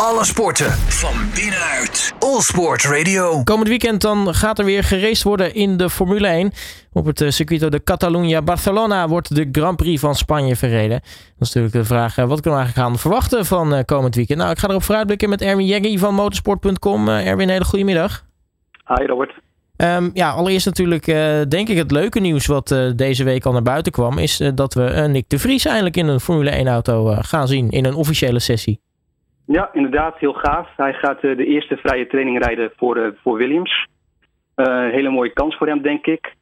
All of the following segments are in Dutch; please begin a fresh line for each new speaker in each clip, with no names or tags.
Alle sporten van binnenuit. All Sport Radio.
Komend weekend dan gaat er weer geraced worden in de Formule 1. Op het eh, circuito de Catalunya Barcelona wordt de Grand Prix van Spanje verreden. Dat is natuurlijk de vraag, eh, wat kunnen we eigenlijk gaan verwachten van eh, komend weekend? Nou, ik ga erop vooruitblikken met Erwin Jeggi van motorsport.com. Erwin, hele goede middag.
Hi Robert.
Um, ja, allereerst natuurlijk uh, denk ik het leuke nieuws wat uh, deze week al naar buiten kwam, is uh, dat we Nick de Vries eindelijk in een Formule 1 auto gaan zien in een officiële sessie.
Ja, inderdaad, heel gaaf. Hij gaat de eerste vrije training rijden voor, voor Williams. Een hele mooie kans voor hem, denk ik.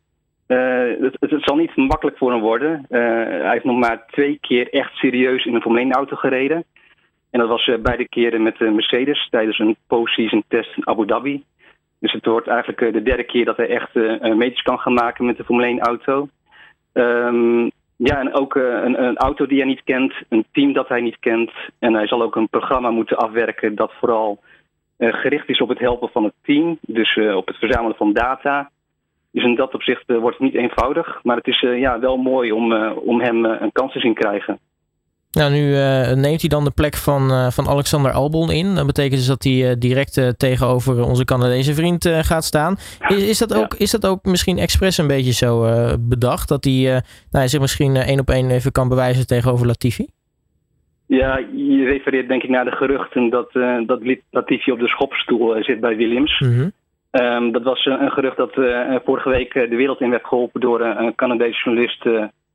Het, het, zal niet makkelijk voor hem worden. hij heeft nog maar twee keer echt serieus in een Formule 1 auto gereden. En dat was beide keren met Mercedes tijdens een post-season test in Abu Dhabi. Dus het wordt eigenlijk eh, de derde keer dat hij echt meters kan gaan maken met de Formule 1 auto. Um, ja, en ook uh, een, een, auto die hij niet kent, een team dat hij niet kent. En hij zal ook een programma moeten afwerken dat vooral uh, gericht is op het helpen van het team. Dus uh, op het verzamelen van data. Dus in dat opzicht wordt het niet eenvoudig. Maar het is ja, wel mooi om, om hem een kans te zien krijgen.
Nou, nu uh, neemt hij dan de plek van, uh, van Alexander Albon in. Dat betekent dus dat hij uh, direct tegenover onze Canadese vriend gaat staan. Is, is, dat ook, is dat ook misschien expres een beetje zo bedacht? Dat hij nou, zich misschien één op één even kan bewijzen tegenover Latifi?
Ja, je refereert denk ik naar de geruchten dat, dat Latifi op de schopstoel zit bij Williams. Mm -hmm. um, dat was een gerucht dat vorige week de wereld in werd geholpen door een Canadese journalist,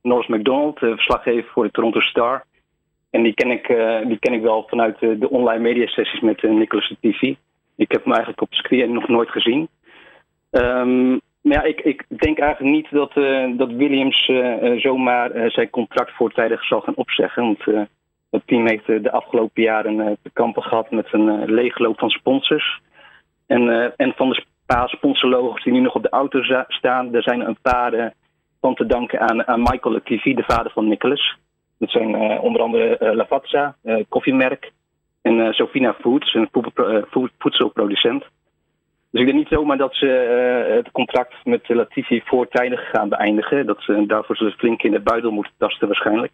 Norris McDonald, verslaggever voor de Toronto Star. En die ken ik, uh, die ken ik wel vanuit uh, de online mediasessies met uh, Nicolas Latifi. Ik heb hem eigenlijk op screen nog nooit gezien. Um, maar ja, ik, ik denk eigenlijk niet dat, dat Williams zomaar zijn contract voortijdig zal gaan opzeggen. Want het team heeft de afgelopen jaren te kampen gehad met een leegloop van sponsors. En, en van de paar sponsorlogos die nu nog op de auto staan, daar zijn een paar van te danken aan, aan Michael Latifi, de vader van Nicolas. Dat zijn uh, onder andere uh, Lavazza, uh, koffiemerk. En Sofina Foods, een voedselproducent. Dus ik denk niet zomaar dat ze het contract met Latifi voortijdig gaan beëindigen. Dat ze, daarvoor zullen flink in de buidel moeten tasten waarschijnlijk.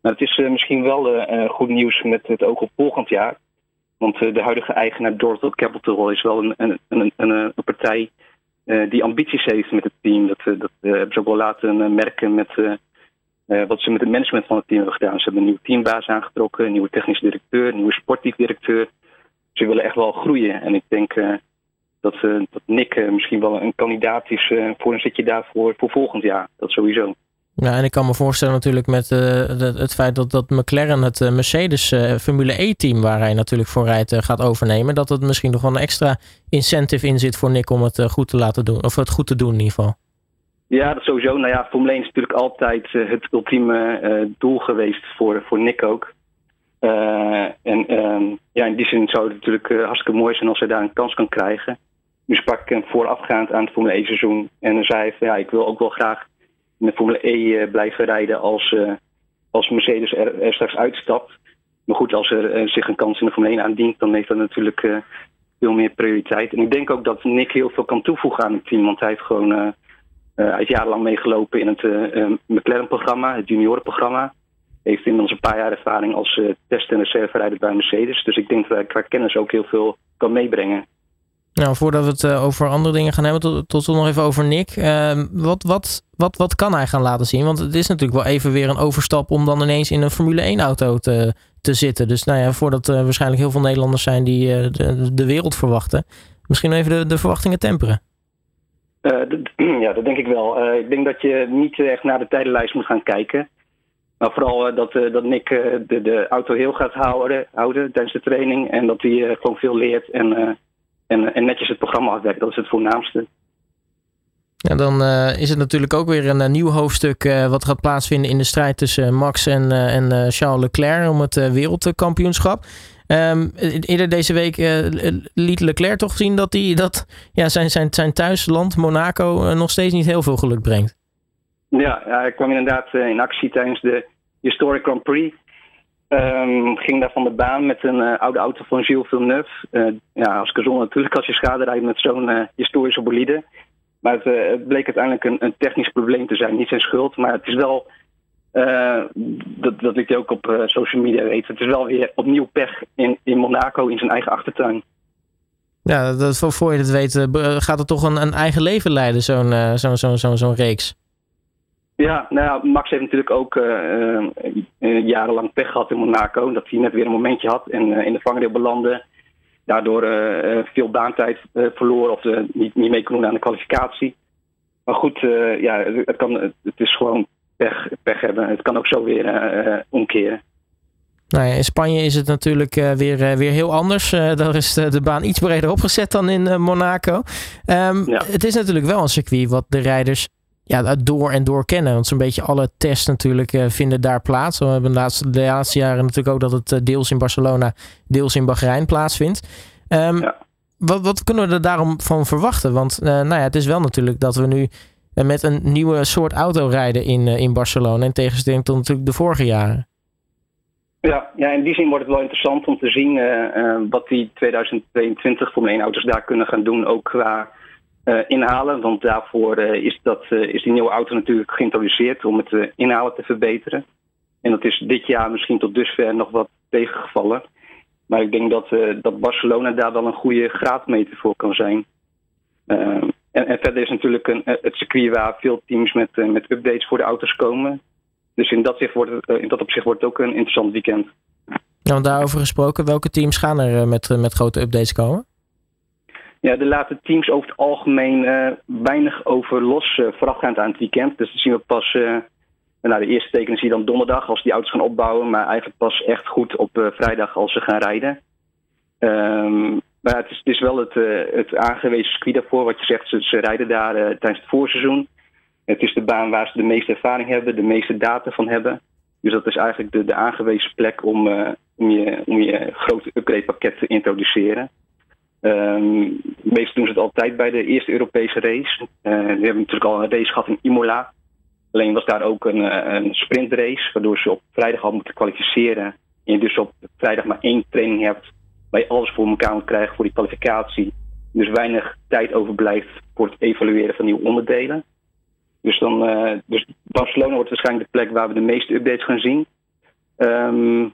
Maar het is misschien wel goed nieuws met het oog op volgend jaar. Want de huidige eigenaar Dortal Capital is wel een, een, een, een partij die ambities heeft met het team. Dat, dat hebben ze ook wel laten merken met uh, wat ze met het management van het team hebben gedaan. Ze hebben een nieuwe teambaas aangetrokken, een nieuwe technisch directeur, een nieuwe sportief directeur. Ze willen echt wel groeien. En ik denk uh, dat, uh, dat Nick misschien wel een kandidaat is voor een zitje daarvoor voor volgend jaar. Dat sowieso.
Ja, en ik kan me voorstellen natuurlijk met het feit dat, dat McLaren het Mercedes Formule E-team, waar hij natuurlijk voor rijdt, gaat overnemen, dat het misschien nog wel een extra incentive in zit voor Nick om het goed te laten doen, of het goed te doen in ieder geval.
Ja, dat sowieso. Nou ja, Formule 1 is natuurlijk altijd uh, het ultieme uh, doel geweest voor, voor Nick ook. Uh, en um, ja, in die zin zou het natuurlijk hartstikke mooi zijn als hij daar een kans kan krijgen. Nu sprak ik hem voorafgaand aan het Formule 1 seizoen. En dan zei hij van ja, ik wil ook wel graag in de Formule E blijven rijden als, als Mercedes er, er, straks uitstapt. Maar goed, als er zich een kans in de Formule 1 aandient, dan heeft dat natuurlijk veel meer prioriteit. En ik denk ook dat Nick heel veel kan toevoegen aan het team, want hij heeft gewoon hij is jarenlang meegelopen in het uh, McLaren-programma, het juniorenprogramma. Heeft inmiddels een paar jaar ervaring als test- en reserverijder bij Mercedes. Dus ik denk dat hij qua kennis ook heel veel kan meebrengen.
Nou, voordat we het over andere dingen gaan hebben, tot, tot nog even over Nick. Ehm, wat, wat, wat, wat kan hij gaan laten zien? Want het is natuurlijk wel even weer een overstap om dan ineens in een Formule 1-auto te, te zitten. Dus nou ja, voordat er waarschijnlijk heel veel Nederlanders zijn die de, de wereld verwachten, misschien even de, de verwachtingen temperen.
Uh, ja, dat denk ik wel. Uh, ik denk dat je niet echt naar de tijdenlijst moet gaan kijken. Maar vooral uh, dat, dat Nick de, de auto heel gaat houden, houden tijdens de training. En dat hij gewoon veel leert en, en, en netjes het programma afwerkt. Dat is het voornaamste.
Ja, dan is het natuurlijk ook weer een nieuw hoofdstuk wat gaat plaatsvinden in de strijd tussen Max en, en Charles Leclerc om het wereldkampioenschap. Um, eerder deze week uh, liet Leclerc toch zien dat, hij, dat ja, zijn, zijn, zijn thuisland, Monaco, uh, nog steeds niet heel veel geluk brengt.
Ja, hij kwam inderdaad uh, in actie tijdens de Historic Grand Prix. Um, ging daar van de baan met een oude auto van Gilles Villeneuve. ja, als kazon natuurlijk als je schade rijdt met zo'n historische bolide. Maar het, het, bleek uiteindelijk een, een, technisch probleem te zijn. Niet zijn schuld, maar het is wel dat, dat liet hij ook op social media weten. Het is wel weer opnieuw pech in, in Monaco in zijn eigen achtertuin.
Ja, dat, voor je het weet gaat het toch een, een eigen leven leiden, zo'n zo'n zo'n zo'n zo'n reeks.
Ja, nou ja, Max heeft natuurlijk ook jarenlang pech gehad in Monaco. Dat hij net weer een momentje had en in de vangrail belandde daardoor veel baantijd verloren of niet, niet mee kon doen aan de kwalificatie. Maar goed, ja, het, kan, het is gewoon pech, pech hebben. Het kan ook zo weer omkeren.
Nou ja, in Spanje is het natuurlijk weer, weer heel anders. daar is de, baan iets breder opgezet dan in Monaco. Um, Het is natuurlijk wel een circuit wat de rijders ja, door en door kennen. Want zo'n beetje alle tests natuurlijk uh, vinden daar plaats. We hebben de laatste, de laatste jaren natuurlijk ook dat het deels in Barcelona, deels in Bahrein plaatsvindt. Um, ja. wat, wat kunnen we er daarom van verwachten? Want uh, nou ja, het is wel natuurlijk dat we nu met een nieuwe soort auto rijden in, in Barcelona. In tegenstelling tot natuurlijk de vorige jaren.
Ja, ja, in die zin wordt het wel interessant om te zien wat die 2022 Formule 1 auto's daar kunnen gaan doen. Ook qua inhalen. Want daarvoor is, dat, is die nieuwe auto natuurlijk geïntroduceerd om het inhalen te verbeteren. En dat is dit jaar misschien tot dusver nog wat tegengevallen. Maar ik denk dat, dat Barcelona daar wel een goede graadmeter voor kan zijn. En, en, verder is natuurlijk een, het circuit waar veel teams met, met updates voor de auto's komen. Dus in dat, wordt het, in dat opzicht wordt het ook een interessant weekend.
Ja, want daarover gesproken, welke teams gaan er met, met grote updates komen?
Ja, de laten teams over het algemeen uh, weinig over los uh, voorafgaand aan het weekend. Dus dat zien we pas, uh, nou, de eerste tekenen zie je dan donderdag als die auto's gaan opbouwen. Maar eigenlijk pas echt goed op vrijdag als ze gaan rijden. Um, maar het is, het is wel het, het aangewezen circuit daarvoor. Wat je zegt, ze, ze rijden daar tijdens het voorseizoen. Het is de baan waar ze de meeste ervaring hebben, de meeste data van hebben. Dus dat is eigenlijk de, de aangewezen plek om, om, je, om je grote upgrade pakket te introduceren. Um, meestal doen ze het altijd bij de eerste Europese race. We hebben natuurlijk al een race gehad in Imola. Alleen was daar ook een, eh, een sprintrace, waardoor ze op vrijdag al moeten kwalificeren. En je dus op vrijdag maar één training hebt, je alles voor elkaar moet krijgen voor die kwalificatie. Dus weinig tijd overblijft voor het evalueren van nieuwe onderdelen. Dus, dan, uh, dus Barcelona wordt waarschijnlijk de plek waar we de meeste updates gaan zien. Um,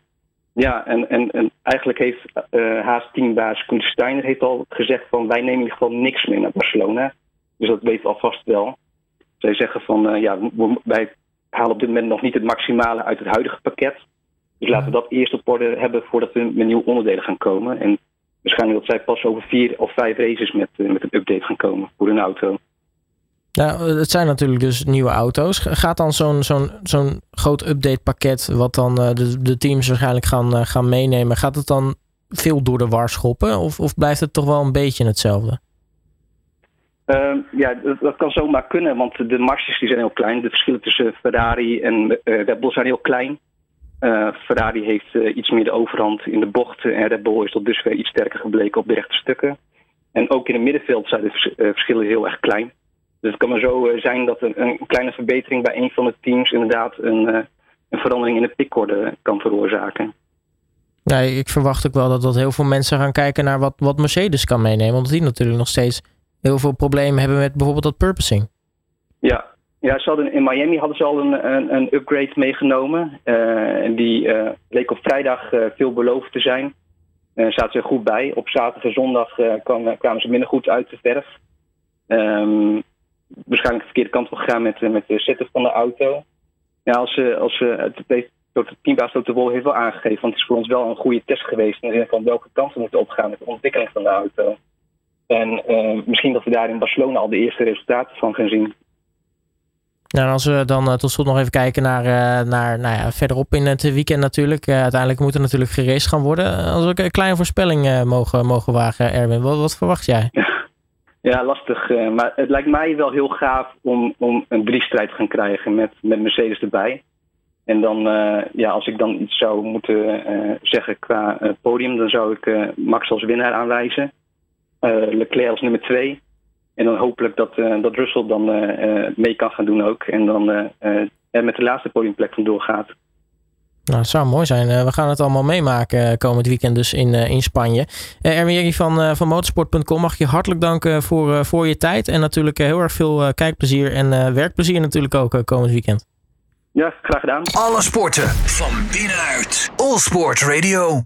ja, en, en, en eigenlijk heeft uh, Haas teambaas Koen Steiner heeft al gezegd van wij nemen in ieder geval niks meer naar Barcelona. Dus dat weten we alvast wel. Zij zeggen van uh, ja, wij halen op dit moment nog niet het maximale uit het huidige pakket. Dus laten we dat eerst op orde hebben voordat we met nieuwe onderdelen gaan komen. En waarschijnlijk dat zij pas over vier of vijf races met, uh, met een update gaan komen voor hun auto.
Nou, het zijn natuurlijk dus nieuwe auto's. Gaat dan zo'n zo'n zo'n groot update pakket, wat dan uh, de, de teams waarschijnlijk gaan, uh, gaan meenemen, gaat het dan veel door de war schoppen? Of, of blijft het toch wel een beetje hetzelfde?
Uh, ja, dat, dat, kan zomaar kunnen, want de marges die zijn heel klein. De verschillen tussen Ferrari en uh, Red Bull zijn heel klein. Ferrari heeft iets meer de overhand in de bochten en Red Bull is tot dusver iets sterker gebleken op de rechte stukken. En ook in het middenveld zijn de verschillen heel erg klein. Dus het kan maar zo eh, zijn dat een, een, kleine verbetering bij een van de teams inderdaad een, eh, een verandering in de pickorde kan veroorzaken.
Ja, ik verwacht ook wel dat, dat heel veel mensen gaan kijken naar wat, wat Mercedes kan meenemen. Omdat die natuurlijk nog steeds heel veel problemen hebben met bijvoorbeeld dat purposing.
Ja, ja ze hadden, in Miami hadden ze al een, een, een upgrade meegenomen. Uh, en die uh, leek op vrijdag uh, veelbelovend te zijn. Uh, zaten ze goed bij. Op zaterdag en zondag kwamen, ze minder goed uit de verf. Um, waarschijnlijk de verkeerde kant op gegaan met, met de zetten van de auto. Ja, als, als, het, het, het teambaas de Wol heeft wel aangegeven, want het is voor ons wel een goede test geweest in de van welke kant we moeten opgaan met de ontwikkeling van de auto. En misschien dat we daar in Barcelona al de eerste resultaten van gaan zien.
Nou, als we dan uh, tot slot nog even kijken naar, uh, naar nou ja, verderop in het weekend natuurlijk. Uh, uiteindelijk moet er natuurlijk geraced gaan worden. Als we een kleine voorspelling mogen, mogen wagen, Erwin, wat, verwacht jij?
Ja. Lastig. Maar het lijkt mij wel heel gaaf om, om een driestrijd te gaan krijgen met, met Mercedes erbij. En dan, ja, als ik dan iets zou moeten zeggen qua podium, dan zou ik Max als winnaar aanwijzen. Leclerc als nummer twee. En dan hopelijk dat, dat Russell dan mee kan gaan doen ook. En dan met de laatste podiumplek vandoor gaat.
Nou, het zou mooi zijn. Eh, we gaan het allemaal meemaken eh, komend weekend dus in, eh, in Spanje. Erwin van, van motorsport.com mag je hartelijk danken voor, voor je tijd. En natuurlijk heel erg veel kijkplezier en werkplezier natuurlijk ook komend weekend.
Ja, graag gedaan.
Alle sporten van binnenuit. All Sport Radio.